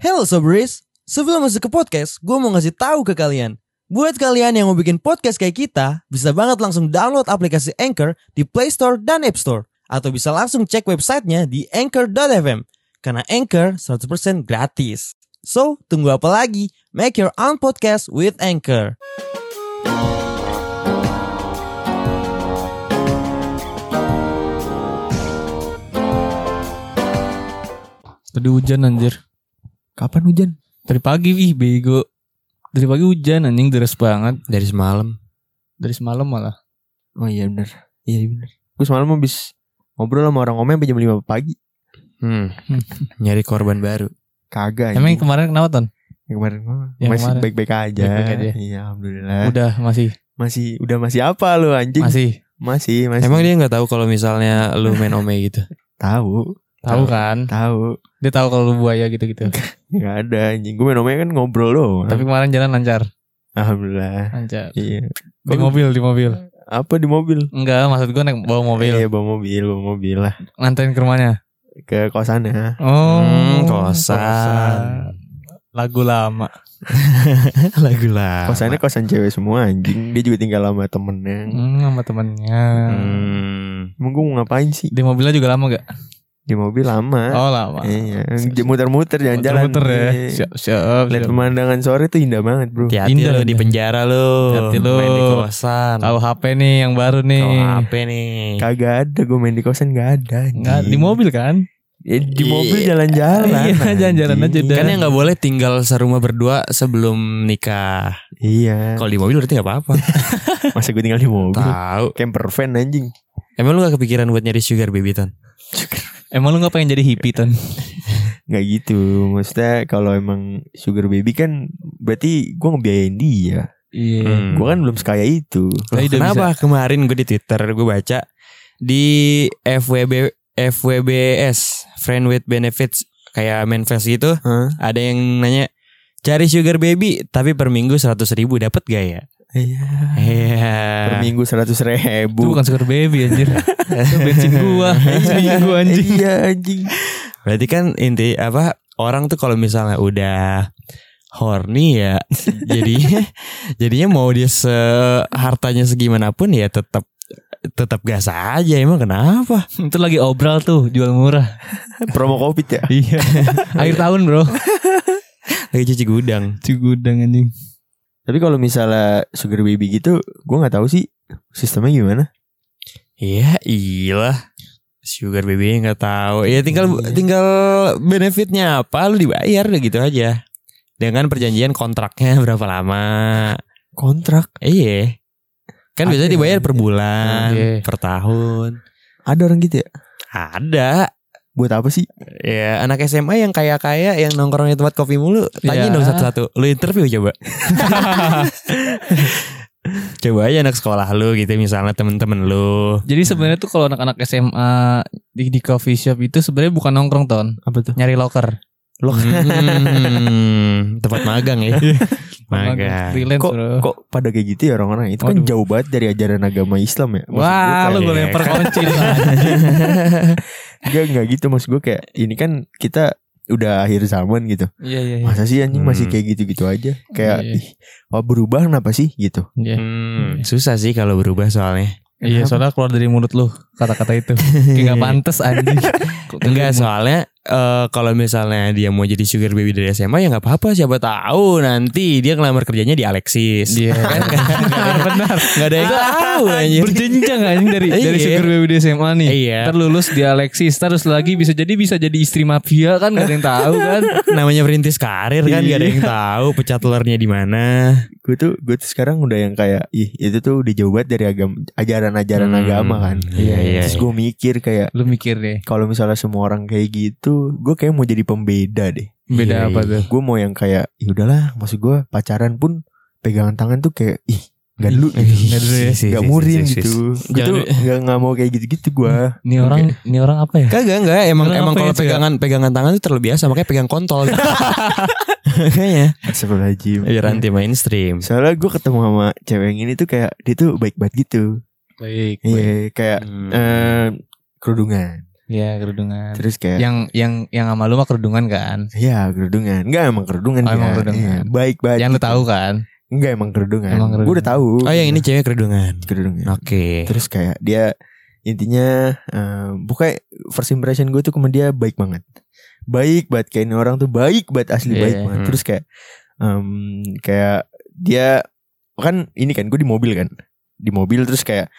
Hello Sobris, sebelum masuk ke podcast, gue mau ngasih tahu ke kalian. Buat kalian yang mau bikin podcast kayak kita, bisa banget langsung download aplikasi Anchor di Play Store dan App Store. Atau bisa langsung cek websitenya di anchor.fm. Karena Anchor 100% gratis. So, tunggu apa lagi? Make your own podcast with Anchor. Tadi hujan anjir. Kapan hujan? Dari pagi ih bego. Dari pagi hujan anjing deras banget. Dari semalam. Dari semalam malah. Oh iya bener. Iya bener. Gue semalam habis ngobrol sama orang omeng sampai jam 5 pagi. Hmm, nyari korban baru. Kagak. Emang kemarin kenapa Ton? yang kemarin mah yang masih kemarin? baik-baik aja. Baik-baik aja. Iya, alhamdulillah. Udah masih Masih udah masih apa lu anjing? masih Masih, masih. Emang dia nggak tahu kalau misalnya lu main ome gitu? tahu, tahu kan? tahu. Dia tahu kalau lu buaya gitu-gitu. Enggak ada anjing. Gue omeng kan ngobrol doang. Tapi kemarin jalan lancar. alhamdulillah. Lancar. Iya. Di mobil, di mobil. Apa di mobil? Enggak, maksud gue naik bawa mobil. Iya, bawa mobil, bawa mobil lah Nganterin ke rumahnya. ke kosannya. Oh, Hmm, kosan. Lagu lama. Lagu lah. Kosannya kosan cewek semua anjing. Dia juga tinggal sama temennya. Hmm, sama temennya. Hmm. Emang gue mau ngapain sih? Di mobilnya juga lama gak? Di mobil lama. Oh lama. Iya, muter-muter jalan-jalan. Muter-muter ya. Iya. Siap, siap. Lihat siap. pemandangan sore tuh indah banget, Bro. Hati-hati Indah, lu di penjara lu. Hati-hati lu. Main di kosan. Tahu HP nih yang baru nih. Tahu HP nih. Kagak ada gue main di kosan gak ada. Nggak, di mobil kan? Ya, di Iya. mobil jalan-jalan. Iya, jalan-jalan aja. Kan yang nggak boleh tinggal serumah berdua sebelum nikah. Iya. Kalau di mobil berarti nggak apa-apa. Masa gue tinggal di mobil. Tahu. Camper van anjing. Emang lu gak kepikiran buat nyari sugar baby ton? Emang lu gak pengen jadi hippie Ton? Gak gitu. Maksudnya kalau emang sugar baby kan berarti gue ngebiayain dia. Iya. Hmm. Gue kan belum sekaya itu. Loh, kenapa kemarin gue di Twitter gue baca di FWB FWBS Friend with Benefits kayak Manifest gitu Hah? ada yang nanya cari sugar baby tapi per minggu seratus ribu dapat gak ya? Iya. Iya. Per minggu seratus Itu ribu. bukan sugar baby anjir. Itu bensin gua. Seminggu anjing. Iya anjing. Berarti kan inti apa orang tuh kalau misalnya udah horny ya jadinya jadinya mau dia sehartanya segimanapun ya tetap tetap gas aja emang kenapa? Itu lagi obral tuh, jual murah. Promo covid ya. Iya. Akhir tahun, Bro. Lagi cuci gudang. Cigudang anjing. Tapi kalau misalnya sugar baby gitu, gue nggak tahu sih sistemnya gimana. Iya, iyalah. Sugar baby nggak tahu. Ya tinggal Iya. tinggal benefitnya apa lu dibayar udah gitu aja. Dengan perjanjian kontraknya berapa lama. Kontrak. Iya. Kan biasanya ya, dibayar per ada. bulan, Iya. per tahun. Ada orang gitu ya? Ada. Buat apa sih? Ya anak SMA yang kaya-kaya yang nongkrong di tempat kopi mulu. Tanya Iya. dong satu-satu. Lu interview coba. coba aja anak sekolah lu gitu misalnya temen-temen lu. Jadi sebenarnya tuh kalau anak-anak SMA di, di coffee shop itu sebenarnya bukan nongkrong ton, Apa tuh? nyari locker. Lo Hmm, tempat magang ya. magang. Freelance, kok bro. kok pada kayak gitu ya orang-orang itu kan Waduh. jauh banget dari ajaran agama Islam ya. Maksud Wah, lu gue lempar kunci. Enggak enggak gitu maksud gue kayak ini kan kita udah akhir zaman gitu. Iya, iya, iya. Masa sih anjing masih Hmm. kayak gitu-gitu aja? Kayak Iya. ih, oh berubah kenapa sih gitu? Iya. Hmm, susah sih kalau berubah soalnya. Iya, Kenapa? soalnya keluar dari mulut lu kata-kata itu. Kayak gak pantes anjing. Enggak soalnya eh, kalau misalnya dia mau jadi sugar baby dari SMA ya nggak apa-apa siapa tahu nanti dia ngelamar kerjanya di Alexis. Iya. kan nggak Benar, nggak ada yang tahu anjir. Berjenjang anjing dari dari Iya. sugar baby di SMA nih. Iya. Ntar lulus di Alexis, terus lagi bisa jadi bisa jadi istri mafia kan gak ada yang tahu kan. Namanya perintis karir kan gak ada yang tahu pecat telurnya di mana. Gue tuh gue tuh sekarang udah yang kayak ih itu tuh udah jauh banget dari agama ajaran-ajaran Hmm. agama kan. Iya, iya, Terus iya. gue mikir kayak Lu mikir deh, kalau misalnya semua orang kayak gitu, gue kayak mau jadi pembeda deh. beda Iya, apa iya. tuh? Gue mau yang kayak, ya udahlah, maksud gue pacaran pun pegangan tangan tuh kayak, ih, nggak dulu, Ih, nggak dulu ya. nggak murin gitu. Gue tuh nggak nggak mau kayak gitu-gitu gue. Ini orang, ini orang apa ya? Kagak enggak emang emang kalau sih, pegangan pegangan tangan itu terlalu biasa makanya pegang kontol. Kayaknya Astagfirullahaladzim. biar anti mainstream. Soalnya gue ketemu sama cewek yang ini tuh kayak dia tuh baik banget gitu. Baik. Iya, kayak Hmm. eh kerudungan. Iya kerudungan. Terus kayak Yang yang yang sama lu mah kerudungan kan? Iya kerudungan Enggak emang kerudungan Oh, emang kerudungan. Iya, Baik banget Yang lu tahu kan? Enggak emang kerudungan Emang Gue udah tahu Oh yang ini cewek kerudungan. Kerudungan Oke. Terus kayak dia Intinya eh, Pokoknya First impression gue tuh sama dia baik banget Baik banget Kayak ini orang tuh baik banget Asli Iya, baik iya. banget Hmm. Terus kayak em, Kayak Dia Kan ini kan Gue di mobil kan Di mobil terus kayak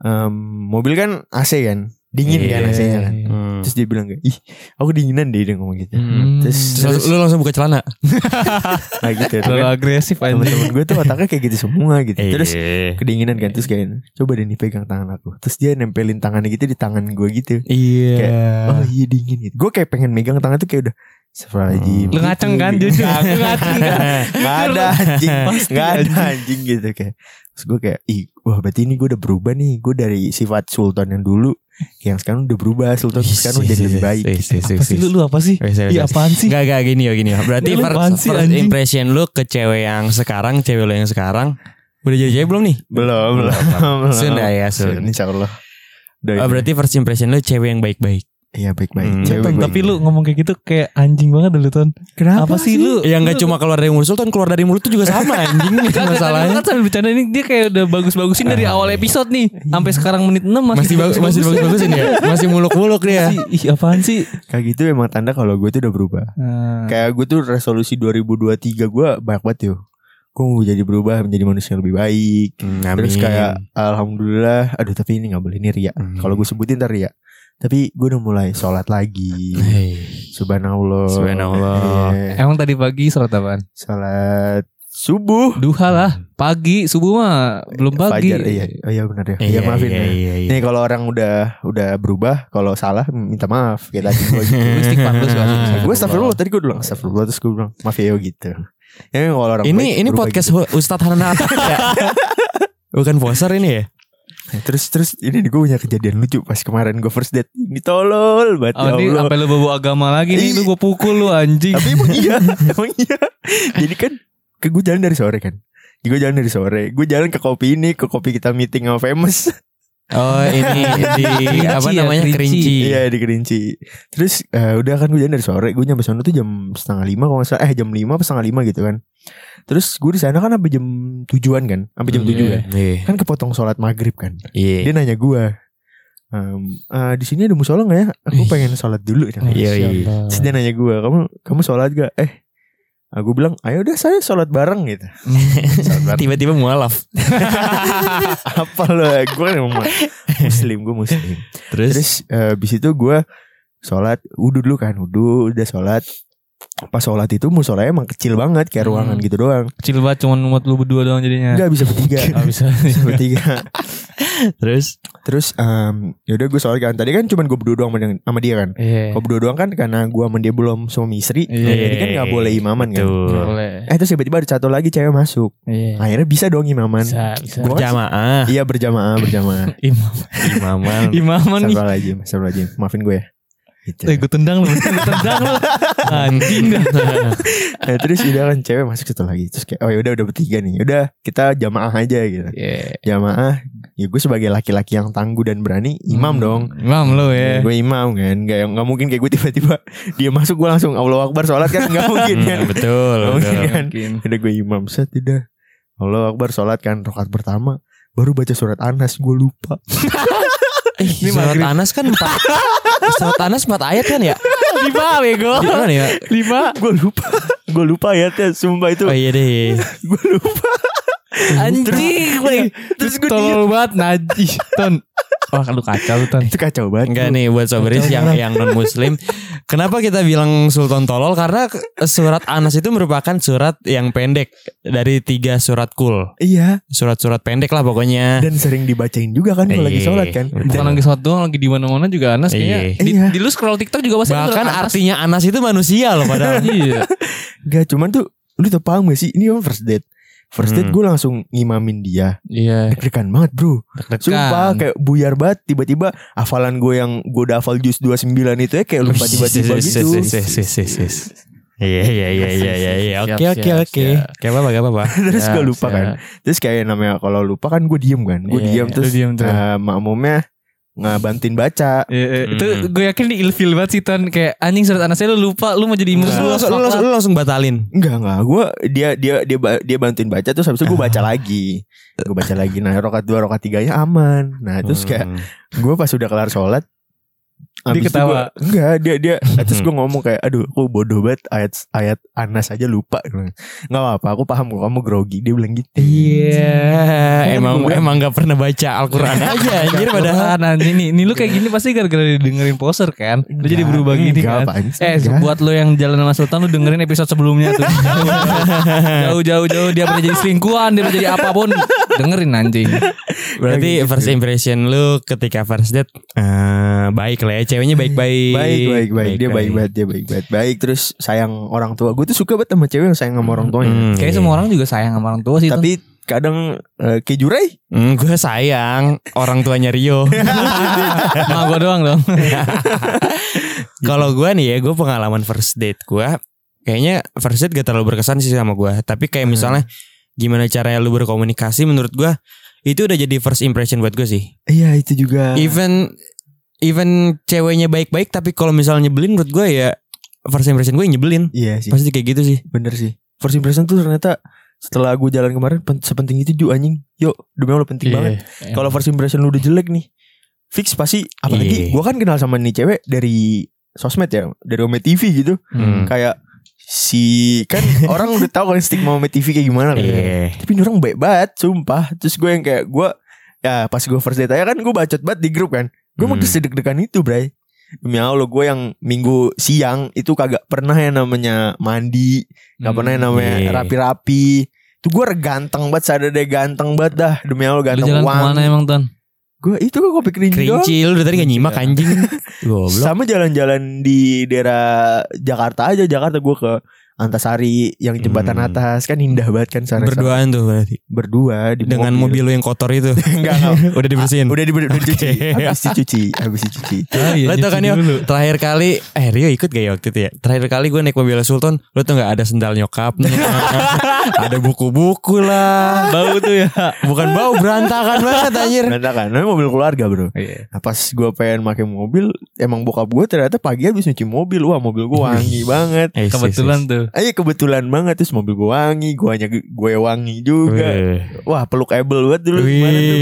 em, Mobil kan AC kan Dingin kan Iya. AC-nya kan Hmm. Terus dia bilang kayak Ih aku dinginan deh Dia ngomong gitu Hmm. Terus, Terus lu langsung buka celana. Nah gitu Terlalu kan agresif aja. Temen-temen gue tuh otaknya kayak gitu semua gitu Terus Iya. kedinginan kan Terus kayak Coba deh nih pegang tangan aku Terus dia nempelin tangannya gitu di tangan gue gitu Iya. Oh iya dingin gitu Gue kayak pengen megang tangan tuh kayak udah Astagfirullahaladzim Lu ngaceng kan gitu. jujur. Lu ngaceng kan? Gak ada anjing Pasti Gak ada anjing. anjing gitu kayak Terus gue kayak Ih wah berarti ini gue udah berubah nih Gue dari sifat sultan yang dulu Yang sekarang udah berubah Sultan sekarang udah jadi lebih baik Apa sih lu lu apa sih? Iya apaan sih? Gak gak gini ya gini ya. Berarti first, apaan sih, first impression lu ke cewek yang sekarang, cewek lu yang sekarang udah jadi cewek belum nih? Belum Belum belum. Dah ya, sun. Insya Allah Doain. Oh, berarti first impression lu cewek yang baik-baik. Iya baik-baik Hmm. Cewek Ton, baik-baik. tapi lu ngomong kayak gitu kayak anjing banget dulu Ton. Kenapa Apa sih lu? Yang gak cuma keluar dari mulut Sultan, keluar dari mulut tuh juga sama anjing nih Masalahnya masalahnya. kan sambil bercanda ini dia kayak udah bagus-bagusin dari awal episode nih sampai sekarang menit 6 masih Masih bagus masih bagus-bagusin ya. Masih muluk-muluk dia. Ih apaan sih? Kayak gitu emang tanda kalau gue tuh udah berubah Nah, Kayak gue tuh resolusi 2023 gue banyak banget yo Gue mau jadi berubah menjadi manusia yang lebih baik Terus kayak Alhamdulillah Aduh tapi ini gak boleh ini ria Hmm. Kalau gue sebutin ntar ria Tapi gue udah mulai sholat lagi Hey. Subhanallah Subhanallah. Iya. emang tadi pagi sholat apaan? Sholat subuh Duha lah, pagi, subuh mah belum pagi. Fajar iya Oh iya benar ya Iya, Iya maafin iya, ya iya, iya. Nih kalau orang udah udah berubah Kalau salah minta maaf Kayak tadi gue gitu Astagfirullah. Gue astagfirullah Tadi gue bilang astagfirullah Terus gue bilang maaf ya gitu Ya kalau orang Ini baik ini podcast gitu. Ustadz Hanan Atta ya? Bukan poser ini ya? Nah, Terus terus ini gue punya kejadian lucu Pas kemarin gue first date. Ini tolol banget Oh, ya ini sampai lu bawa agama lagi nih, lu gue pukul lu anjing. Tapi emang iya Emang iya. Jadi kan ke Gue jalan dari sore kan. Gue jalan dari sore. Gue jalan ke kopi ini Ke kopi kita meeting sama famous. Oh ini di apa Kerinci ya, namanya kerinci. Iya di Kerinci. Terus eh, udah kan gue jalan dari sore. Gue nyampe sana tuh jam setengah lima kalau nggak salah. Eh jam lima apa setengah lima gitu kan Terus gue di sana kan sampai jam tujuan kan Sampai jam Iya. tujuh kan Iya. Kan kepotong sholat maghrib kan Iya. Dia nanya gue ehm, eh, di sini ada musola nggak ya? Aku Ih. pengen sholat dulu. Iya, iya. Terus dia nanya gue, kamu kamu sholat gak? Eh, aku bilang, ayo udah saya sholat bareng gitu. Tiba-tiba mualaf. Apa lo? Gue kan emang muslim, gue muslim. Terus, Terus eh, abis itu gue sholat, wudhu dulu kan, wudhu udah sholat. Pas sholat itu musolanya emang kecil banget kayak ruangan Hmm. gitu doang. Kecil banget cuman muat lu berdua doang jadinya. Enggak bisa bertiga. Gak bisa. bisa bertiga. terus Terus em yaudah gue sholat kan. Tadi kan cuma gue berdua doang sama dia- kan. Iya. Kalau berdua doang kan karena gue sama dia belum suami istri. Iya. Jadi kan gak boleh imaman kan. Betul. Nggak boleh. Eh terus tiba-tiba ada satu lagi cewek masuk. Iya. Akhirnya bisa dong imaman. Bisa, bisa. Gua kan- jamaah Iya berjamaah berjamaah. Imam. imaman. Imaman nih. Astagfirullahaladzim Astagfirullahaladzim Maafin gue ya gitu. Eh gue tendang lu, gue tendang lu. Anjing dah. Nah, terus udah kan cewek masuk satu lagi Terus kayak oh yaudah udah bertiga nih Udah kita jamaah aja gitu Iya. Jamaah Ya gue sebagai laki-laki yang tangguh dan berani Imam Hmm. dong Imam lu ya. Gue imam kan Gak, gak mungkin kayak gue tiba-tiba Dia masuk gue langsung Allah Akbar sholat kan Gak mungkin kan Hmm, betul, Gak mungkin kan Mungkin. Udah gue imam Set udah Allah Akbar sholat kan Rokat pertama Baru baca surat Anas Gue lupa Eh, Ini surat maghrib. Anas kan empat Surat Anas empat ayat kan ya Lima bego. Di mana ya Lima. Gue lupa Gue lupa ya Sumpah itu Oh iya deh Gue lupa Anjing. Terus, terus gue tolol banget najis. Ton. Wah lu kacau Ton. Itu kacau banget Enggak nih buat soberis Betul, yang yang non muslim. Kenapa kita bilang Sultan Tolol? Karena surat Anas itu merupakan surat yang pendek dari tiga surat kul. Iya Surat-surat pendek lah pokoknya. Dan sering dibacain juga kan Kalau lagi Iya. sholat kan Bukan lagi sholat doang, lagi di mana-mana juga Anas kayaknya. Iya. Di, Iya. di lu scroll TikTok juga pasti Bahkan Anas. artinya Anas itu manusia loh padahal. Iya. Gak cuman tuh Lu tuh paham gak sih Ini emang first date First date Hmm. gue langsung ngimamin dia Iya. Deg-degan banget bro Deg-degan. Sumpah kayak buyar banget Tiba-tiba hafalan gue yang Gue udah hafal jus 29 itu ya Kayak lupa tiba-tiba gitu Iya iya iya iya iya iya. Oke oke oke. Gak apa-apa gak apa-apa. Terus gue lupa kan Terus kayak namanya Kalau lupa kan gue diem kan Gue Iya, diem lu terus diem eh, Makmumnya ngebantuin baca. Iya, Itu Hmm. gue yakin di ilfil banget sih Ton Kayak anjing surat anasnya lu lupa Lu mau jadi imam lu lu langsung, lu langsung, lu langsung batalin. Enggak enggak, gue dia dia dia dia bantuin baca terus habis itu gue baca lagi, gue baca lagi. Nah rokat dua rokat tiganya aman. Nah terus kayak Hmm. gue pas udah kelar sholat habis itu ketawa. gua- enggak dia dia terus gue ngomong kayak aduh aku bodoh banget ayat ayat anas aja lupa. Nggak apa-apa aku paham kok kamu grogi. Dia bilang gitu. Iya, emang Gua- emang gak pernah baca Al-Quran aja anjir padahal. Padahal anjing nih, nih lu kayak gini pasti gara-gara dengerin poser kan? Lu jadi Enggak, berubah gini enggak, kan? Eh enggak. buat lo yang jalan sama Sultan Lu dengerin episode sebelumnya tuh. Jauh-jauh Dia pernah jadi selingkuhan Dia pernah jadi apa pun. Dengerin anjing. Berarti gitu. first impression lu ketika first date eh, baik lah ya, ceweknya baik-baik. baik baik baik. Dia baik banget dia baik banget baik terus sayang orang tua. Gue tuh suka banget sama cewek yang sayang sama orang tuanya. Hmm, Kayaknya iya. semua orang juga sayang sama orang tua sih tapi kadang eh, kayak Jurai. Hmm, gue sayang orang tuanya Rio. Sama gue doang dong. Kalau gue nih ya, gue pengalaman first date gue, kayaknya first date gak terlalu berkesan sih sama gue. Tapi kayak misalnya gimana caranya lu berkomunikasi, menurut gue itu udah jadi first impression buat gue sih. iya itu juga Even even ceweknya baik-baik, tapi kalau misalnya nyebelin, menurut gue ya first impression gue nyebelin. iya sih Pasti kayak gitu sih. bener sih first impression tuh ternyata setelah gue jalan kemarin pen- sepenting itu juga anjing yuk demi Allah penting banget Iya. kalau first impression lu udah jelek nih fix pasti apalagi Iya. gue kan kenal sama nih cewek dari sosmed ya dari Ome TV gitu Hmm. kayak si kan orang udah tahu kan stigma Ome TV kayak gimana kan Iya. tapi ini orang baik banget sumpah terus gue yang kayak gue ya pas gue first date aja kan gue bacot banget di grup kan gue mau Hmm. sedek-dekan itu bray Demi Allah gue yang minggu siang itu kagak pernah yang namanya mandi Gak pernah yang namanya iya. rapi-rapi Itu gue ganteng banget Sadar deh ganteng banget dah Demi Allah Lu ganteng jalan wangi ke mana emang Ton? Gue itu kan kopi kerinci Kerinci lu dari tadi gak nyimak anjing. Goblok. Sama jalan-jalan di daerah Jakarta aja Jakarta gue ke Antasari yang jembatan Hmm. atas. Kan indah banget kan sana Berduaan tuh berarti. berdua di Dengan mobil. lu yang kotor itu. enggak enggak Udah dibersihin. udah diber- udah dicuci. Habis dicuci habis dicuci. Iya, Lo tau kan dulu. Terakhir kali Eh Rio ikut gak ya waktu itu ya? Terakhir kali gue naik mobil Sultan Lo tau gak ada sendal nyokapnya Ada buku-buku lah. Bau tuh ya. Bukan bau berantakan banget anjir. Berantakan. Namanya mobil keluarga bro. Iya. Nah pas gue pengen pakai mobil Emang bokap gue ternyata pagi habis nyuci mobil. Wah mobil gue wangi banget. Eh, Kebetulan tuh Ayo kebetulan banget Terus mobil gue wangi Guanya gue wangi juga Wih. Wah peluk able banget dulu Gimana tuh.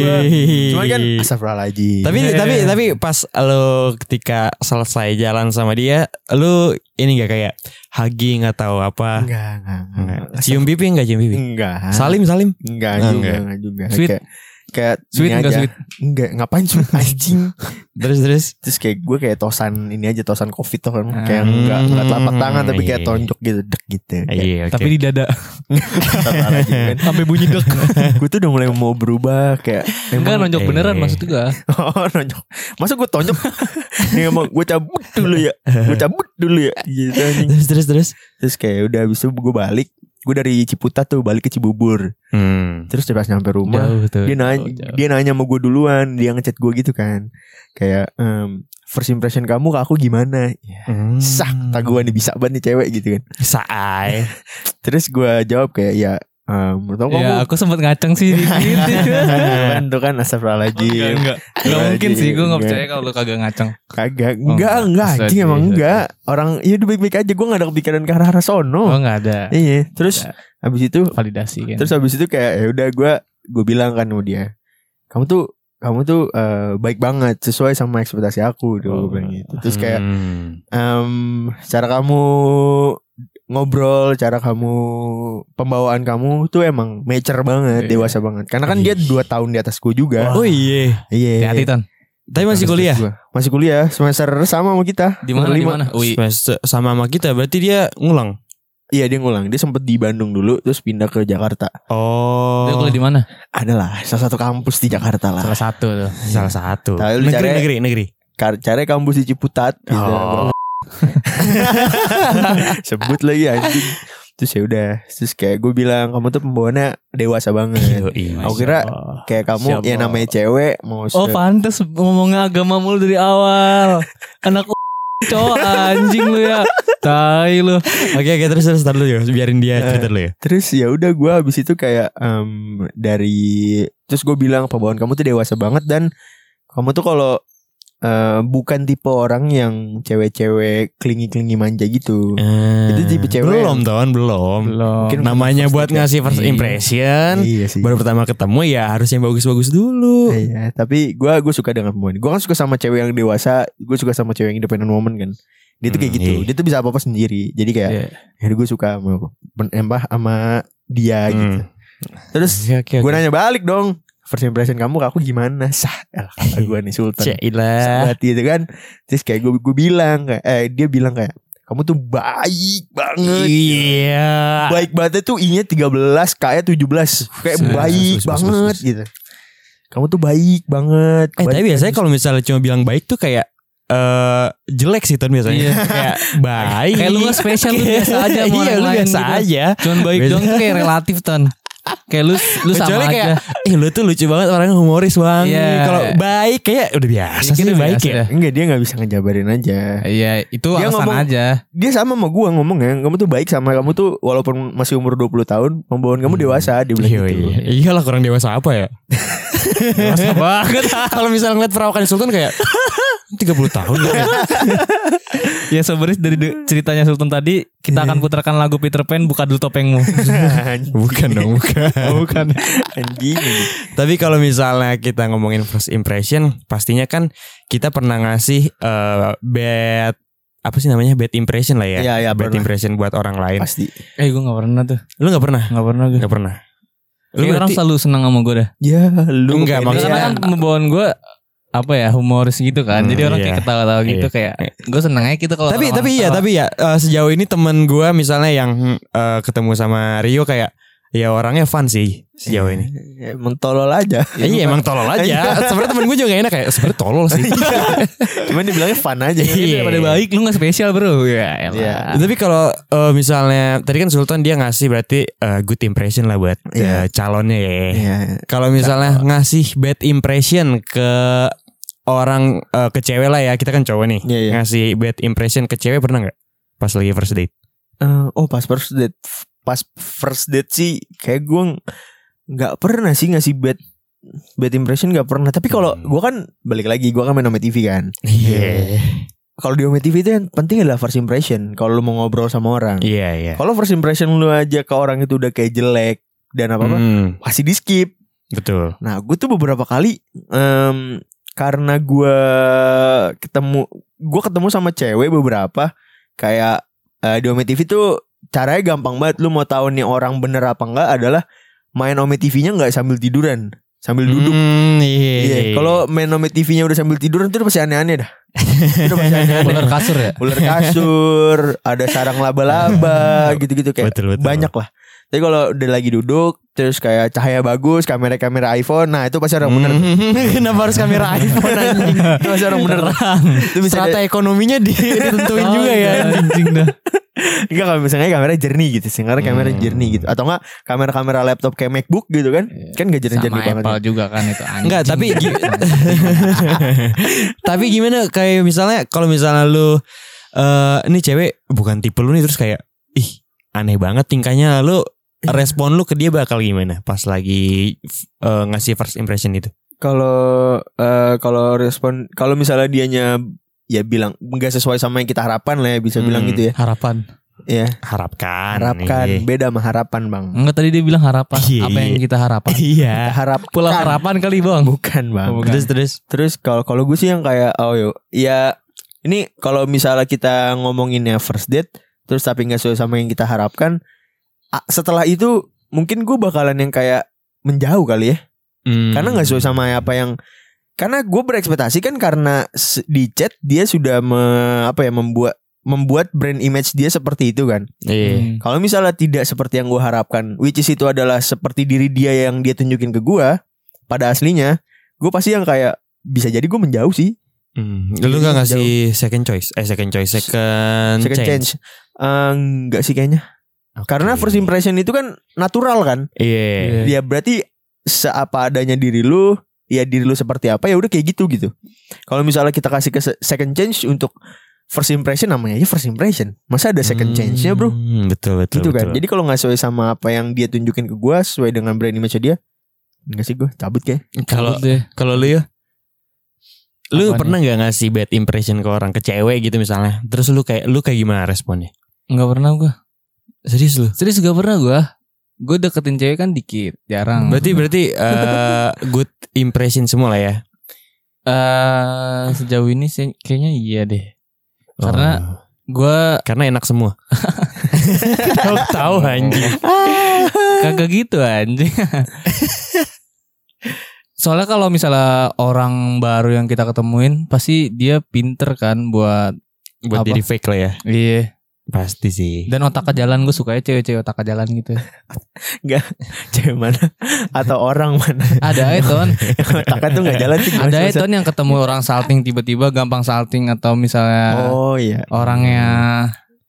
Cuman kan Astagfirullahaladzim Tapi tapi tapi pas lo ketika selesai jalan sama dia, lo ini gak kayak hugging atau apa? Enggak enggak Enggak. enggak Cium pipi enggak cium pipi? Enggak Salim salim. Enggak Ah, juga enggak. Enggak juga Sweet. Kayak Kayak Sweet enggak aja. sweet? Enggak Ngapain sweet anjing Terus terus. Terus kayak gue kayak tosan Ini aja tosan covid tuh kan. Kayak enggak Enggak telapak tangan Tapi kayak Iya. tonjok gitu Dek gitu Kayak Iya, oke. Tapi di dada. Sampai bunyi dek Gue tuh udah mulai mau berubah Kayak Enggak nonjok eh. beneran maksud gue Oh nonjok Masa gue tonjok Nih emang gue cabut dulu ya Gue cabut dulu ya Gitu anjing terus terus terus. Terus kayak udah Habis itu gue balik Gue dari Ciputat tuh Balik ke Cibubur Hmm. Terus pas nyampe rumah Jauh tuh Dia nanya Jauh, jauh. Dia nanya sama gue duluan Dia ngechat gue gitu kan Kayak em, First impression kamu ke aku gimana ya, Hmm. Sak Tak gue nih bisa banget nih cewek gitu kan Saai. Terus gue jawab kayak Ya Menurut kamu Ya aku sempet ngaceng sih di gitu kan kan Astagfirullahaladzim Enggak Enggak mungkin sih Gue gak Enggak. percaya kalau lu kagak ngaceng Kagak Oh, Enggak enggak. enggak anjing emang enggak Orang ya udah baik-baik aja Gue gak ada kepikiran ke arah-arah sono Oh gak ada Iya Terus Ya. Habis itu Validasi kan Terus habis itu kayak ya udah gue gue bilang kan sama dia, kamu tuh kamu tuh eh, baik banget sesuai sama ekspektasi aku tuh Oh. gue bilang gitu. Terus kayak Hmm. em, cara kamu ngobrol, cara kamu pembawaan kamu tuh emang mature banget, Iya. dewasa banget. Karena kan dia dua tahun di atasku juga. Oh iya. Iya. Hati-hati Ton Tapi masih kuliah. Gua. Masih kuliah semester sama sama kita. Di mana di mana? Semester sama sama kita berarti dia ngulang. Iya dia ngulang. Dia sempet di Bandung dulu terus pindah ke Jakarta. Oh. Dia kuliah di mana? Adalah salah satu kampus di Jakarta lah. Salah satu tuh Salah satu. Negeri, negeri, negeri. Kar- Caranya kampus di Ciputat gitu. Sebut lagi anjing. Terus ya udah Terus kayak gue bilang Kamu tuh pembawaannya dewasa banget. Yoi, Aku kira Kayak kamu Siapa? ya namanya cewek Mau Oh pantes ngomongnya agama mulu dari awal. Anak cowok anjing lu ya. Tai lu. Oke, oke terus terus tar dulu ya, biarin dia cerita dulu ya. Terus ya udah gue habis itu kayak em, Dari Terus gue bilang Pembawaan kamu tuh dewasa banget Dan Kamu tuh kalau eh, bukan tipe orang yang cewek-cewek klingi-klingi manja gitu. Itu tipe cewek belum yang- ton belum. Belum. Mungkin Namanya buat ngasih first Iya. impression. Iya sih. Baru pertama ketemu ya harus yang bagus-bagus dulu. Iya, tapi gua gue suka dengan perempuan. Gue kan suka sama cewek yang dewasa, gue suka sama cewek yang independent woman kan. Dia tuh kayak Hmm, gitu. iya. Dia tuh bisa apa-apa sendiri. Jadi kayak Iya. ya gue suka sama sama dia gitu. Hmm. Terus Oke, oke, gue oke. nanya balik dong. First impression kamu ke aku gimana? Sah, elah, kata gue nih Sultan. Sahabat gitu kan. Terus kayak gue gue bilang kayak eh dia bilang kayak kamu tuh baik banget. Iya. Baik banget tuh I-nya 13, K-nya 17. Kayak Bus, baik bus, banget bus. gitu. Kamu tuh baik banget. Eh tapi Baik biasanya banget. kalau misalnya cuma bilang baik tuh kayak eh jelek sih ton biasanya. Iya. kayak baik. Kayak lu nggak spesial, lu biasa aja sama Iya, orang lu lain biasa gitu. aja. Cuman baik dong tuh kayak relatif ton. Kayak lu lu sama Kecuali aja. kayak eh lu tuh lucu banget orangnya humoris banget. Iya. Kalau baik kayak udah biasa Dikit sih udah baik biasa ya. dah. Enggak dia gak bisa ngejabarin aja Iya, itu Dia alasan ngomong- aja. Dia sama sama gua ngomong ya Kamu tuh baik sama kamu tuh Walaupun masih umur 20 tahun Pembawaan kamu dewasa Dia bilang Iya, gitu iya. Iyalah kurang dewasa apa ya? Dewasa banget. Kalau misalnya ngeliat perawakan Sultan kayak 30 tahun ya. ya sebenarnya dari de- ceritanya Sultan tadi kita akan putarkan lagu Peter Pan buka dulu topengmu. bukan dong, bukan. Bukan. Anjing. Tapi kalau misalnya kita ngomongin first impression, pastinya kan kita pernah ngasih eh, bad apa sih namanya bad impression lah ya? Iya, iya, bad pernah. impression buat orang lain. Pasti Eh gue gak pernah tuh. Lu nggak pernah? Gak pernah gue. Nggak pernah. Lu Lu orang berarti selalu senang sama gue dah. Ya lu Enggak, maksudnya Karena ya. kan pembawaan gue apa ya humoris gitu kan. Hmm, Jadi orang iya. kayak ketawa-tawa gitu Iya. kayak gue seneng aja gitu kalau tapi tapi iya tapi ya eh, sejauh ini temen gue misalnya yang eh, ketemu sama Rio kayak ya orangnya fun sih sejauh ini. Ya, Emang tolol aja Eh, iya emang tolol aja. Sebenarnya temen gue juga gak enak kayak sebenarnya tolol sih. Cuman dibilangnya fun aja Iya. Daripada baik lu gak spesial bro. Ya elah. Iya. Tapi kalau eh, misalnya tadi kan Sultan dia ngasih berarti eh, good impression lah buat Iya. eh, calonnya ya. Iya Kalau misalnya ngasih bad impression ke orang eh, ke cewek lah ya, kita kan cowok nih. Iya, iya. Ngasih bad impression ke cewek pernah nggak? Pas lagi first date. Eh, Oh pas first date Pas first date sih Kayak gue nggak pernah sih ngasih bad Bad impression nggak pernah Tapi kalau Hmm. gue kan Balik lagi Gue kan main sama TV kan Iya. Kalau di Ome TV itu yang penting adalah first impression Kalau lu mau ngobrol sama orang Iya, iya. Kalau first impression lu aja ke orang itu udah kayak jelek Dan apa-apa Hmm, Pasti di skip betul. Nah gue tuh beberapa kali em, Karena gue ketemu Gue ketemu sama cewek beberapa Kayak eh, di Ome TV tuh Caranya gampang banget Lu mau tahu nih orang bener apa enggak adalah Main Ome TV-nya nggak sambil tiduran Sambil duduk Hmm, iya. Iya, kalau main Ome TV-nya udah sambil tiduran itu pasti aneh-aneh dah. itu pasti aneh-aneh. Ular kasur ya. Ular kasur, ada sarang laba-laba, gitu-gitu kayak Betul, betul. banyak lah. Tapi kalau udah lagi duduk, terus kayak cahaya bagus, kamera-kamera iPhone, nah itu pasti orang bener. Hmm, Kenapa harus kamera iPhone anjing? itu pasti orang bener. itu bisa Strata ekonominya di- ditentuin juga ya. Anjing dah. enggak kalau misalnya kamera jernih gitu, sih karena kamera Hmm. jernih gitu. Atau enggak kamera-kamera laptop kayak MacBook gitu kan? Kan gak jernih-jernih Sama banget. Apple juga kan itu anjing. Enggak, tapi gi- tapi gimana kayak misalnya kalau misalnya lu eh ini cewek bukan tipe lu nih terus kayak ih aneh banget tingkahnya lu respon lu ke dia bakal gimana pas lagi eh, ngasih first impression itu? Kalau eh, kalau respon kalau misalnya dianya ya bilang nggak sesuai sama yang kita harapkan lah ya bisa Hmm. bilang gitu ya. harapan. Ya, Harapkan. harapkan iya. beda sama harapan, Bang. Enggak tadi dia bilang harapan. Iya, Apa yang kita harapkan? Iya. Harap Pulau harapan kali bang. bukan, Bang. Oh, bukan. Terus terus. Terus kalau kalau gue sih yang kayak oh yo, ya ini kalau misalnya kita ngomonginnya first date terus tapi nggak sesuai sama yang kita harapkan, setelah itu mungkin gue bakalan yang kayak menjauh kali ya. Hmm. Karena nggak sesuai sama apa yang karena gue berekspektasi kan karena di chat dia sudah me- apa ya membuat membuat brand image dia seperti itu kan. Iya. Hmm. Kalau misalnya tidak seperti yang gue harapkan, which is itu adalah seperti diri dia yang dia tunjukin ke gue pada aslinya, gue pasti yang kayak bisa jadi gue menjauh sih. Hmm. Lu gak ngasih second choice? Eh second choice, second, Second change. change. Eh, enggak sih kayaknya. Oke. Karena first impression itu kan natural kan. Iya. Dia berarti seapa adanya diri lu, ya diri lu seperti apa ya udah kayak gitu gitu. Kalau misalnya kita kasih ke se- second change untuk first impression namanya aja first impression. Masa ada second change-nya, Bro? Hmm, Betul betul. gitu kan. betul. Jadi kalau nggak sesuai sama apa yang dia tunjukin ke gua sesuai dengan brand image dia, enggak sih gue cabut kayak. Kalau kalau lu ya Lu Apanya? pernah nggak ngasih bad impression ke orang ke cewek gitu misalnya? Terus lu kayak lu kayak gimana responnya? Nggak pernah gue. Serius lu? Serius gak pernah gue. Gue deketin cewek kan dikit, jarang. Berarti berarti eh, good impression semua lah ya. eh sejauh ini sih kayaknya iya deh. Karena Oh. gue karena enak semua. Tahu tahu anjing. kagak gitu anjing. Soalnya kalau misalnya orang baru yang kita ketemuin pasti dia pinter kan buat Buat Apa? jadi fake lah ya. iya Pasti sih. dan otak ke jalan gue suka cewek-cewek otak ke jalan gitu. Cewek mana? Atau orang mana? Ada aja ton, otaknya tuh nggak jalan sih ada sih, aja ton yang ketemu orang salting tiba-tiba gampang salting atau misalnya oh iya. orangnya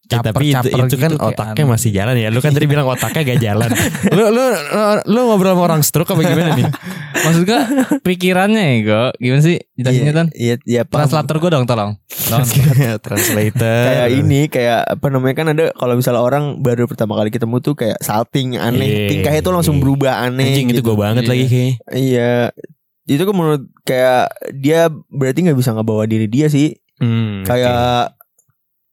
Ya, tapi itu, caper-caper itu kan gitu, kayak otaknya aneh. masih jalan ya. Lu kan tadi bilang otaknya gak jalan. lu, lu lu lu ngobrol sama orang stroke apa gimana nih? Maksud gue pikirannya ya gue Gimana sih jelasinnya ton? iya iya. Translator gue dong tolong. Tolong. Translator. kayak ini kayak apa namanya kan ada kalau misalnya orang baru pertama kali ketemu tuh kayak salting Iya. aneh tingkahnya tuh langsung berubah aneh Anjing itu gitu. gue banget Iya. lagi kayaknya. iya itu kan menurut kayak dia berarti nggak bisa ngebawa diri dia sih Hmm, kayak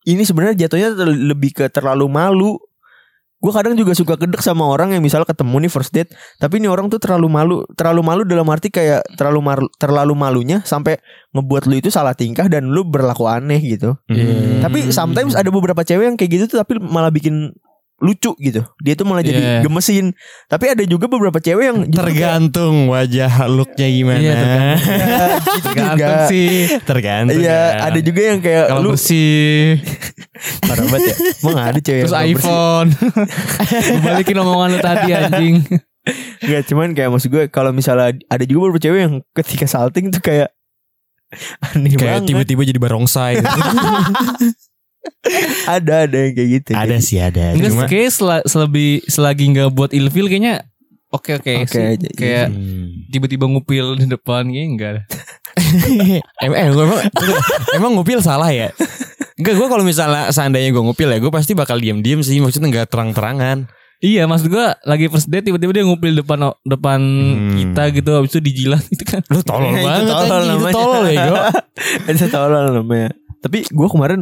ini sebenarnya jatuhnya lebih ke terlalu malu gue kadang juga suka kedek sama orang yang misalnya ketemu nih first date tapi ini orang tuh terlalu malu terlalu malu dalam arti kayak terlalu malu, terlalu malunya sampai ngebuat lu itu salah tingkah dan lu berlaku aneh gitu. Hmm. tapi sometimes ada beberapa cewek yang kayak gitu tuh tapi malah bikin lucu gitu dia tuh malah jadi Iya. gemesin tapi ada juga beberapa cewek yang kayak- tergantung wajah looknya gimana. Iya, tergantung. gitu Tergantung juga sih tergantung. Iya, kan. ada juga yang kayak Kalau lu bersih parah banget ya. Emang ada cewek Terus yang iPhone Balikin omongan lu tadi anjing Enggak, cuman kayak maksud gue kalau misalnya ada juga beberapa cewek yang ketika salting tuh kayak aneh kayak banget. tiba-tiba jadi barongsai. ada ada yang kayak gitu. ada sih ada. Enggak Cuma kayak sel- selebih selagi nggak buat ilfil kayaknya oke oke Oke sih. aja, iya. Kayak Hmm. tiba-tiba ngupil di depan kayaknya enggak. emang, eh, gua emang, emang ngupil salah ya? Enggak, gue kalau misalnya seandainya gue ngupil ya, gue pasti bakal diem-diem sih. Maksudnya nggak terang-terangan. Iya maksud gua lagi first date tiba-tiba dia ngupil depan depan Hmm. kita gitu habis itu dijilat itu kan. Lu tolol Itu banget tolol anjing, itu namanya. tolol ya gue. Itu tolol namanya. Tapi gue kemarin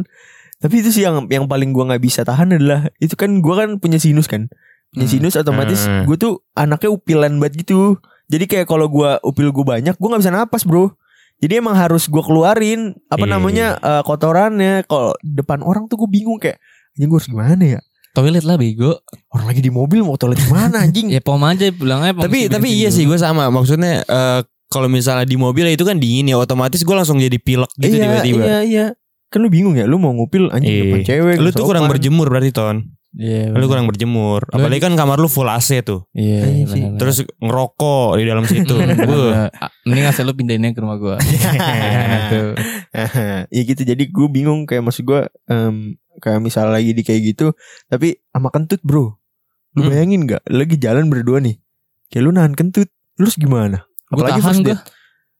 tapi itu sih yang yang paling gue nggak bisa tahan adalah itu kan gue kan punya sinus kan. Punya Hmm. sinus otomatis Hmm. gue tuh anaknya upilan banget gitu. Jadi kayak kalau gue upil gue banyak gue nggak bisa napas bro. Jadi emang harus gue keluarin apa Iya, namanya eh, kotorannya. Kalau depan orang tuh gue bingung kayak anjing gue harus gimana ya? Toilet lah bego. Orang lagi di mobil mau toilet gimana anjing? Ya pom aja bilangnya pom Tapi tapi iya dulu. sih gue sama. Maksudnya eh, kalau misalnya di mobil itu kan dingin ya, otomatis gue langsung jadi pilek gitu iya, tiba-tiba. Iya iya. Kan lu bingung ya, lu mau ngupil anjing Iya. depan cewek. Lu nggak tuh kurang berjemur berarti ton. Iya. Lu kurang berjemur. Lu Apalagi kan kamar lu full AC tuh. Iya. Iya benar-benar. Terus ngerokok di dalam situ. Ah, Mending asal lu pindahinnya ke rumah gua. Tuh. ya gitu jadi gue bingung kayak maksud gue em, kayak misal lagi di kayak gitu tapi sama kentut bro lu Hmm. bayangin nggak lagi jalan berdua nih kayak lu nahan kentut lu terus gimana Gue Apalagi tahan first gue.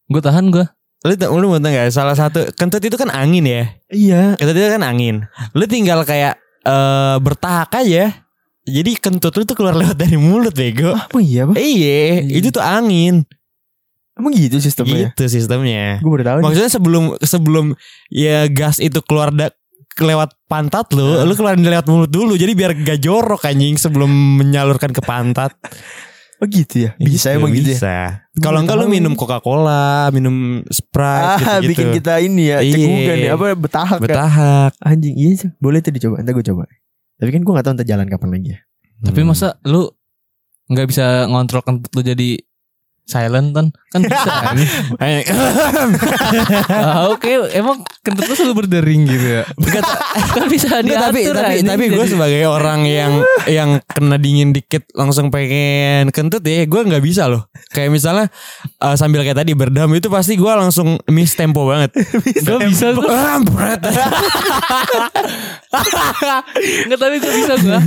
Gue tahan gue. Lu, lu mau tau gak Salah satu Kentut itu kan angin ya? Iya. Kentut itu kan angin. Lu tinggal kayak eh Bertahak aja. Jadi kentut lu tuh keluar lewat dari mulut bego. Apa iya pak Iya Itu tuh angin. Emang gitu sistemnya? Gitu sistemnya. Gue baru tahu nih. Maksudnya sebelum Sebelum Ya gas itu keluar da, Lewat pantat lu Lu keluarin lewat mulut dulu. Jadi biar gak jorok anjing Sebelum menyalurkan ke pantat oh gitu ya bisa Gitu, emang gitu ya Bisa Gua Kalau enggak lu minum. Coca-Cola Minum Sprite ah gitu-gitu bikin kita ini ya Iya. cegukan ya apa betahak ya Betahak anjing iya sih boleh tuh dicoba entar gue coba tapi kan gue gak tahu entar jalan kapan lagi ya Tapi Hmm. masa lu nggak bisa ngontrol kentut lu jadi silent kan? Kan bisa kan? Oke, emang kentut lu selalu berdering gitu ya. kan bisa Nggak, tapi diatur tapi anjing, tapi gue sebagai orang yang yang kena dingin dikit langsung pengen kentut ya gue nggak bisa loh kayak misalnya eh, sambil kayak tadi berdam itu pasti gue langsung miss tempo banget Gak bisa tuh. Ah, berat. Enggak tapi gue bisa gue.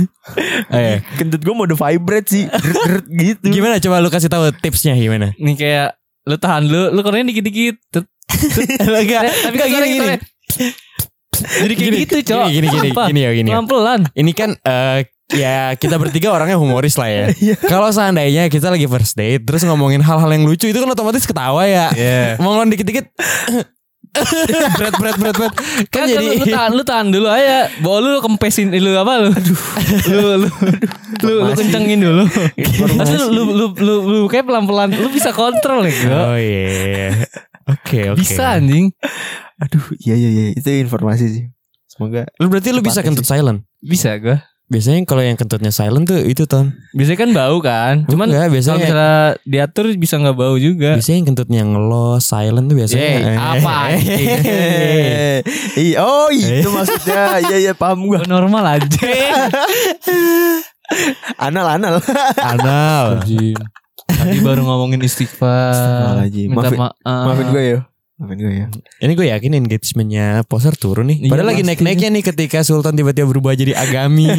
Eh, kentut gue mode vibrate sih gitu gimana coba lu kasih tahu tipsnya gimana Nih kayak lu tahan lu, lu keluarin dikit-dikit. Enggak, tapi enggak kan gini gini. Jadi kayak Gini, gitu, Cok. Gini gini gini, Apa? gini ya gini. ya. Pelan-pelan. Ini kan eh, ya kita bertiga orangnya humoris lah ya. Kalau seandainya kita lagi first date terus ngomongin hal-hal yang lucu itu kan otomatis ketawa ya. Iya. Ngomong dikit-dikit berat berat berat berat. Kan Kan jadi lu, lu tahan lu tahan dulu aja. Bawa lu kempesin lu apa lu? Aduh. lu lu lu, lu kencengin dulu. Terus lu lu lu lu, lu kayak pelan-pelan lu bisa kontrol ya. Oh iya. Oke oke. Bisa anjing. Aduh, iya iya iya, itu informasi sih. Semoga Lu berarti lu bisa kentut silent. Bisa gua. Biasanya kalau yang kentutnya silent tuh itu ton. Biasanya kan bau kan. Cuman Enggak, kalau biasanya misalnya diatur bisa nggak bau juga. biasanya yang kentutnya ngelos silent tuh biasanya. Yeay, apa anjing? Iya, oh itu maksudnya. Iya iya paham gua. Gua normal aja. Anal anal. Anal. Tadi baru ngomongin istighfar. Minta Maafin- maaf. Maafin gue ya. Maafin gue ya. Ini gue yakin engagementnya poser turun nih. Iya, Padahal lagi pasti. naik-naiknya nih ketika Sultan tiba-tiba berubah jadi agami.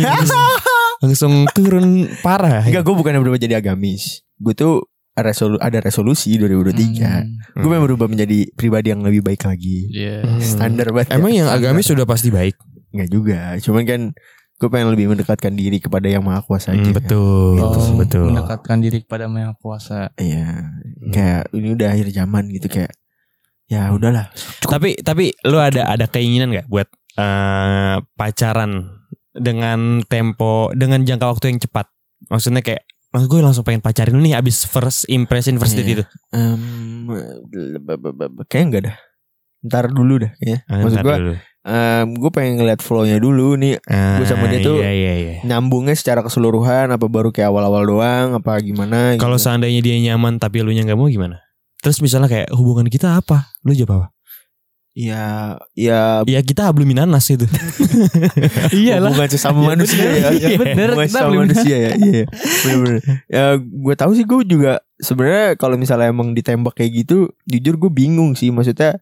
langsung turun parah. Enggak, gue bukan berubah jadi agamis. Gue tuh resolu ada resolusi 2023. Hmm. Gue pengen berubah menjadi pribadi yang lebih baik lagi. Iya. Hmm. Standar banget. Emang ya. yang agamis sudah pasti baik. Enggak juga. Cuman kan gue pengen lebih mendekatkan diri kepada yang maha kuasa aja. Hmm, kan. betul, Oh, betul. Mendekatkan diri kepada Maha Kuasa. Iya. Kayak ini udah akhir zaman gitu kayak. Ya udahlah. Tapi tapi lu ada ada keinginan nggak buat eh, pacaran dengan tempo dengan jangka waktu yang cepat? Maksudnya kayak Maksud gue langsung pengen pacarin lu nih abis first impression first date Iya. itu. Em, kayaknya enggak dah. Ntar dulu dah kayaknya. Ah, Maksud gue, dulu. gue pengen ngeliat flow-nya dulu nih. Ah, sama dia tuh iya, iya, iya. Nyambungnya secara keseluruhan apa baru kayak awal-awal doang apa gimana gitu. Kalau seandainya dia nyaman tapi lu nya nggak mau gimana? Terus misalnya kayak hubungan kita apa? Lu jawab apa? Ya, ya Ya kita hablumin nanas itu. Iyalah. hubungan sesama Iya, manusia bener. ya. Iya, bener. Sesama belum- manusia ya. Iya. Bener-bener. Ya gue tahu sih gue juga sebenarnya kalau misalnya emang ditembak kayak gitu, jujur gue bingung sih maksudnya.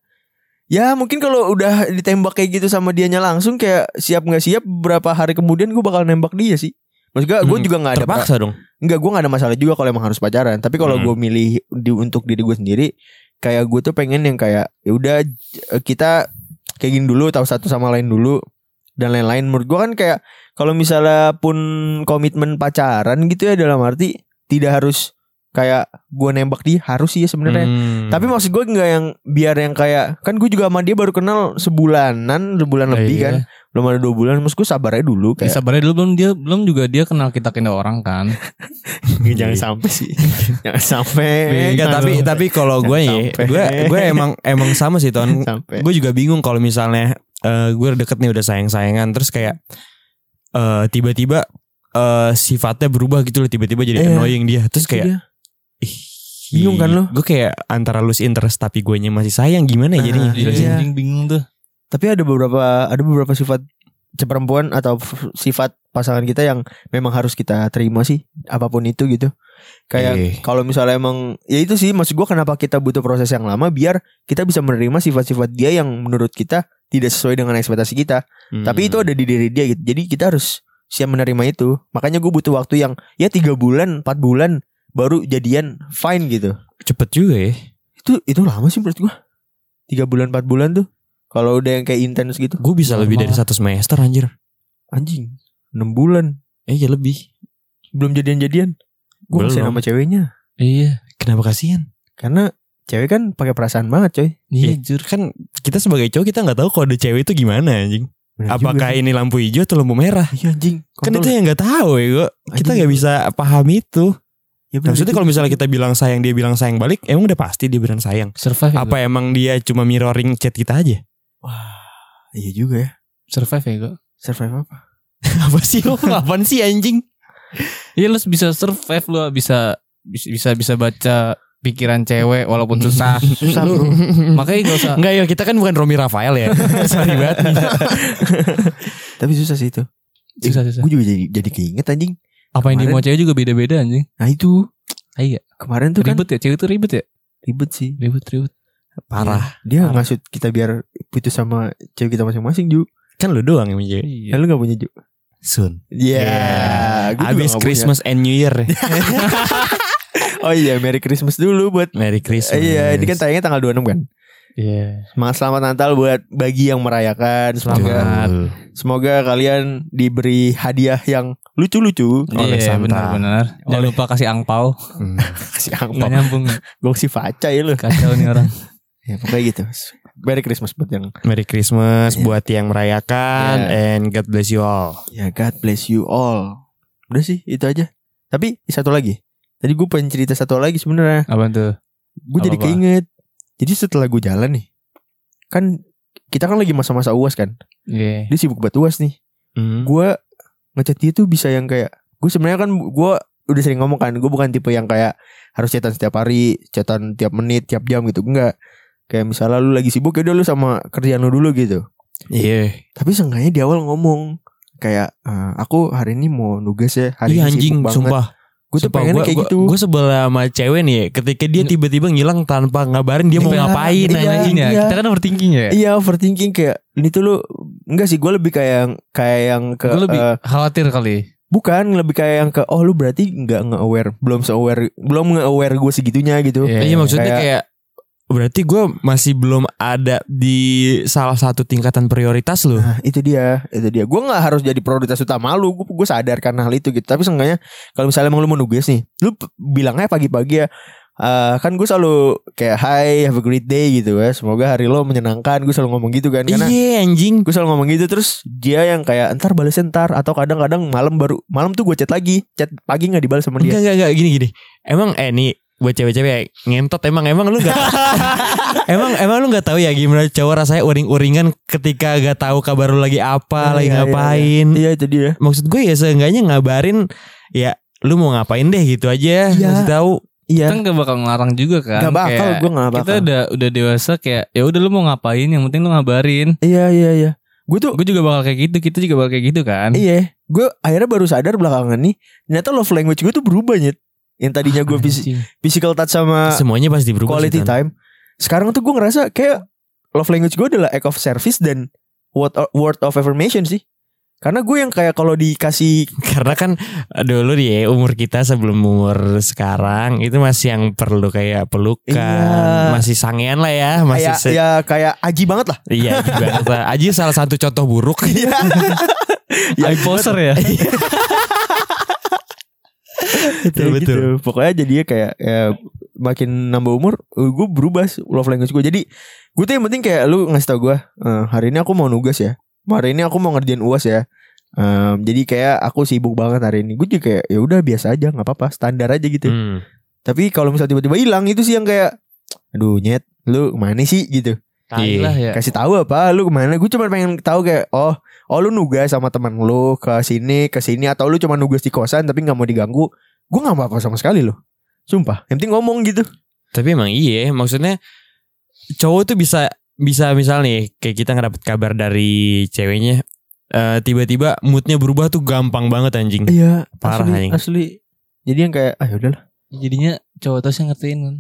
Ya mungkin kalau udah ditembak kayak gitu sama dianya langsung kayak siap nggak siap berapa hari kemudian gue bakal nembak dia sih. Maksud gue, gue Hmm, juga nggak ada Terpaksa dong. Enggak, gue gak ada masalah juga kalau emang harus pacaran. Tapi kalau Hmm. gue milih di, untuk diri gue sendiri, kayak gue tuh pengen yang kayak ya udah j- kita kayak gini dulu, tahu satu sama lain dulu dan lain-lain. Menurut gue kan kayak kalau misalnya pun komitmen pacaran gitu ya dalam arti tidak harus kayak gue nembak dia harus sih ya sebenarnya. Hmm. Tapi maksud gue nggak yang biar yang kayak kan gue juga sama dia baru kenal sebulanan, sebulan lebih Iya. kan, belum ada dua bulan. Maksud gue sabar aja dulu Ya, kayak sabarnya dulu belum dia belum juga dia kenal kita kena orang kan. jangan sampai sih, jangan sampai. Enggak, tapi tapi kalau gue ya, gue gue emang emang sama sih ton. gue juga bingung kalau misalnya eh, gue deket nih udah sayang sayangan terus kayak eh, tiba-tiba eh, sifatnya berubah gitu loh tiba-tiba jadi Iya. annoying dia terus kayak dia. Ih, Bingung kan lo? gue kayak antara lose interest tapi gue masih sayang gimana ya Nah, jadinya iya. Iya, bingung tuh. Tapi ada beberapa ada beberapa sifat perempuan atau sifat pasangan kita yang memang harus kita terima sih apa pun itu gitu. Kayak Eh. kalau misalnya emang ya itu sih maksud gua kenapa kita butuh proses yang lama biar kita bisa menerima sifat-sifat dia yang menurut kita tidak sesuai dengan ekspektasi kita. Hmm. Tapi itu ada di diri dia gitu. Jadi kita harus siap menerima itu. Makanya gue butuh waktu yang ya tiga bulan, empat bulan baru jadian fine gitu. cepet juga ya Itu itu lama sih menurut gua. Tiga bulan, empat bulan tuh. Kalau udah yang kayak intens gitu. gue bisa lebih dari satu semester anjir Anjing 6 bulan eh ya lebih Belum jadian-jadian Gue Belum. kasih nama ceweknya Iya. kenapa kasihan Karena cewek kan pakai perasaan banget coy Iya, jujur kan kita sebagai cowok kita nggak tahu kode cewek itu gimana anjing. Bener Apakah juga ini lampu hijau atau lampu merah? Iya anjing Kan itu yang nggak tahu ya gue. Kita nggak bisa paham itu. Ya, bener Maksudnya kalau misalnya kita bilang sayang dia bilang sayang balik, emang udah pasti dia bilang sayang. Survive. ya, Apa emang dia cuma mirroring chat kita aja? Wah Iya juga ya? Survive ya, Go? Survive apa Apa sih lo? Apaan sih anjing? Iya lu bisa survive lu bisa bisa bisa, bisa baca pikiran cewek walaupun susah. Susah bro Makanya gak usah Enggak ya, kita kan bukan Romi Rafael ya. Sorry banget. Tapi susah sih itu susah susah. Gue juga jadi, jadi keinget anjing Apa yang dimau cewek juga beda-beda anjing. Nah itu Iya. Kemarin tuh kan Ribet ya, cewek tuh ribet ya? Ribet sih Ribet ribet. Parah. Dia Parah. ngasut kita biar putus sama cewek kita masing-masing Ju Kan lu doang yang menjadi. Iya. Ya lu gak punya Ju Sun. Iya gua juga Abis Christmas and New Year. punya. Oh iya Merry Christmas dulu buat Merry Christmas. Iya ini kan tayangnya tanggal 26 kan Iya. Semangat selamat Natal buat bagi yang merayakan. Semoga Selamat. semoga kalian diberi hadiah yang lucu-lucu. Oleh Iya Santa. benar-benar. Jangan lupa kasih angpau. Hmm. Kasih angpau. nyambung. Gue si faca ya lu. Kacau nih orang. Ya pokoknya gitu. Merry Christmas buat yang Merry Christmas Iya. buat yang merayakan Iya. and God bless you all. Ya God bless you all. Udah sih itu aja. Tapi satu lagi. Tadi gue pengen cerita satu lagi sebenarnya. Apa tuh? Gue jadi keinget. Jadi setelah gue jalan nih, kan kita kan lagi masa-masa uas kan. Iya. Dia sibuk buat uas nih. Hmm. Gue ngechat dia tuh bisa yang kayak gue sebenarnya kan gue udah sering ngomong kan gue bukan tipe yang kayak harus chatan setiap hari chatan tiap menit tiap jam gitu enggak kayak misalnya lu lagi sibuk ya udah lu sama kerjaan lu dulu gitu Iya. tapi seenggaknya di awal ngomong kayak "Eh, aku hari ini mau nugas ya hari Iya ini anjing, sibuk banget sumpah. Gue tuh pengen kayak gitu Gue sebelah sama cewek nih, ketika dia tiba-tiba ngilang tanpa ngabarin dia mau Iya, ngapain iya, anjing. Iya, iya. kita kan overthinking ya. Iya overthinking kayak ini tuh lu enggak sih gue lebih kayak yang kayak yang ke Gue lebih eh, khawatir kali. bukan lebih kayak yang ke oh lu berarti nggak nge-aware belum se-aware belum nge-aware gue segitunya gitu Iya, Iya maksudnya kayak- kayak berarti gue masih belum ada di salah satu tingkatan prioritas lu. Nah, itu dia, itu dia. Gue nggak harus jadi prioritas utama lu. Gue gue sadar karena hal itu gitu. Tapi seenggaknya kalau misalnya emang lu mau nugas nih, lu bilangnya pagi-pagi ya. eh, kan gue selalu kayak Hi, have a great day gitu ya. Semoga hari lo menyenangkan. Gue selalu ngomong gitu kan. Karena Iya anjing. gue selalu ngomong gitu terus dia yang kayak entar balesnya ntar atau kadang-kadang malam baru malam tuh gue chat lagi chat pagi nggak dibalas sama Enggak dia enggak enggak gini gini. Emang eh nih buat cewek-cewek ngentot emang emang lu gak emang emang lu nggak tahu ya gimana cowok rasanya uring-uringan ketika gak tahu kabar lu lagi apa Ah, lagi iya, iya, ngapain iya itu dia maksud gue ya seenggaknya ngabarin ya lu mau ngapain deh gitu aja Iya. Kasih tahu iya Kita nggak bakal ngelarang juga kan. nggak bakal Kayak gue nggak bakal Kita udah udah dewasa kayak ya udah lu mau ngapain yang penting lu ngabarin. iya iya iya gue tuh Gue juga bakal kayak gitu, kita juga bakal kayak gitu kan. Iya, gue akhirnya baru sadar belakangan nih, ternyata love language gue tuh berubah nyet. Yang tadinya gue Anjing. physical touch sama semuanya pasti berubah quality sih, time. Sekarang tuh gue ngerasa kayak love language gue adalah act of service dan word word of affirmation sih. Karena gue yang kayak kalau dikasih karena kan dulu ya, umur kita sebelum umur sekarang itu masih yang perlu kayak pelukan Iya. masih sangean lah ya masih kayak se- ya kayak aji banget lah. iya juga Aji salah satu contoh buruk Iya. ya, Eye poser ya. betul betul gitu. Pokoknya jadinya kayak ya, makin nambah umur, gue berubah love language gue. Jadi gue tuh yang penting kayak lu ngasih tau gue, "Eh, hari ini aku mau nugas ya. Hari ini aku mau ngerjain uas ya. Em, jadi kayak aku sibuk banget hari ini. Gue juga kayak ya udah biasa aja, nggak apa-apa, standar aja gitu. Hmm. Tapi kalau misalnya tiba-tiba hilang itu sih yang kayak, aduh nyet, lu ke mana sih gitu. Tai lah ya. Kasih tahu apa? Lu ke mana? Gue cuma pengen tahu kayak, oh, oh lu nugas sama teman lu ke sini, ke sini, atau lu cuma nugas di kosan tapi nggak mau diganggu. Gue nggak apa-apa sama sekali loh. Sumpah, yang penting ngomong gitu. tapi emang iya maksudnya cowok tuh bisa bisa misal nih kayak kita ngedapet kabar dari ceweknya eh, tiba-tiba moodnya berubah tuh gampang banget anjing Iya, Parah, asli, anjing. asli. Jadi yang kayak, ah yaudahlah. Jadinya cowok terus yang ngertiin kan.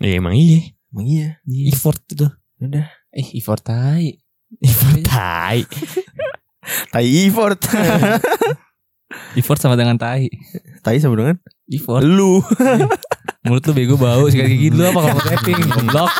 Iya emang iya Emang iya. effort itu Udah. Eh, effort tai. Effort tai Tai effort. Effort sama dengan tai. tai sama dengan Effort. lu. Mulut lu bego bau sekali gigi lu apa kalau tapping goblok.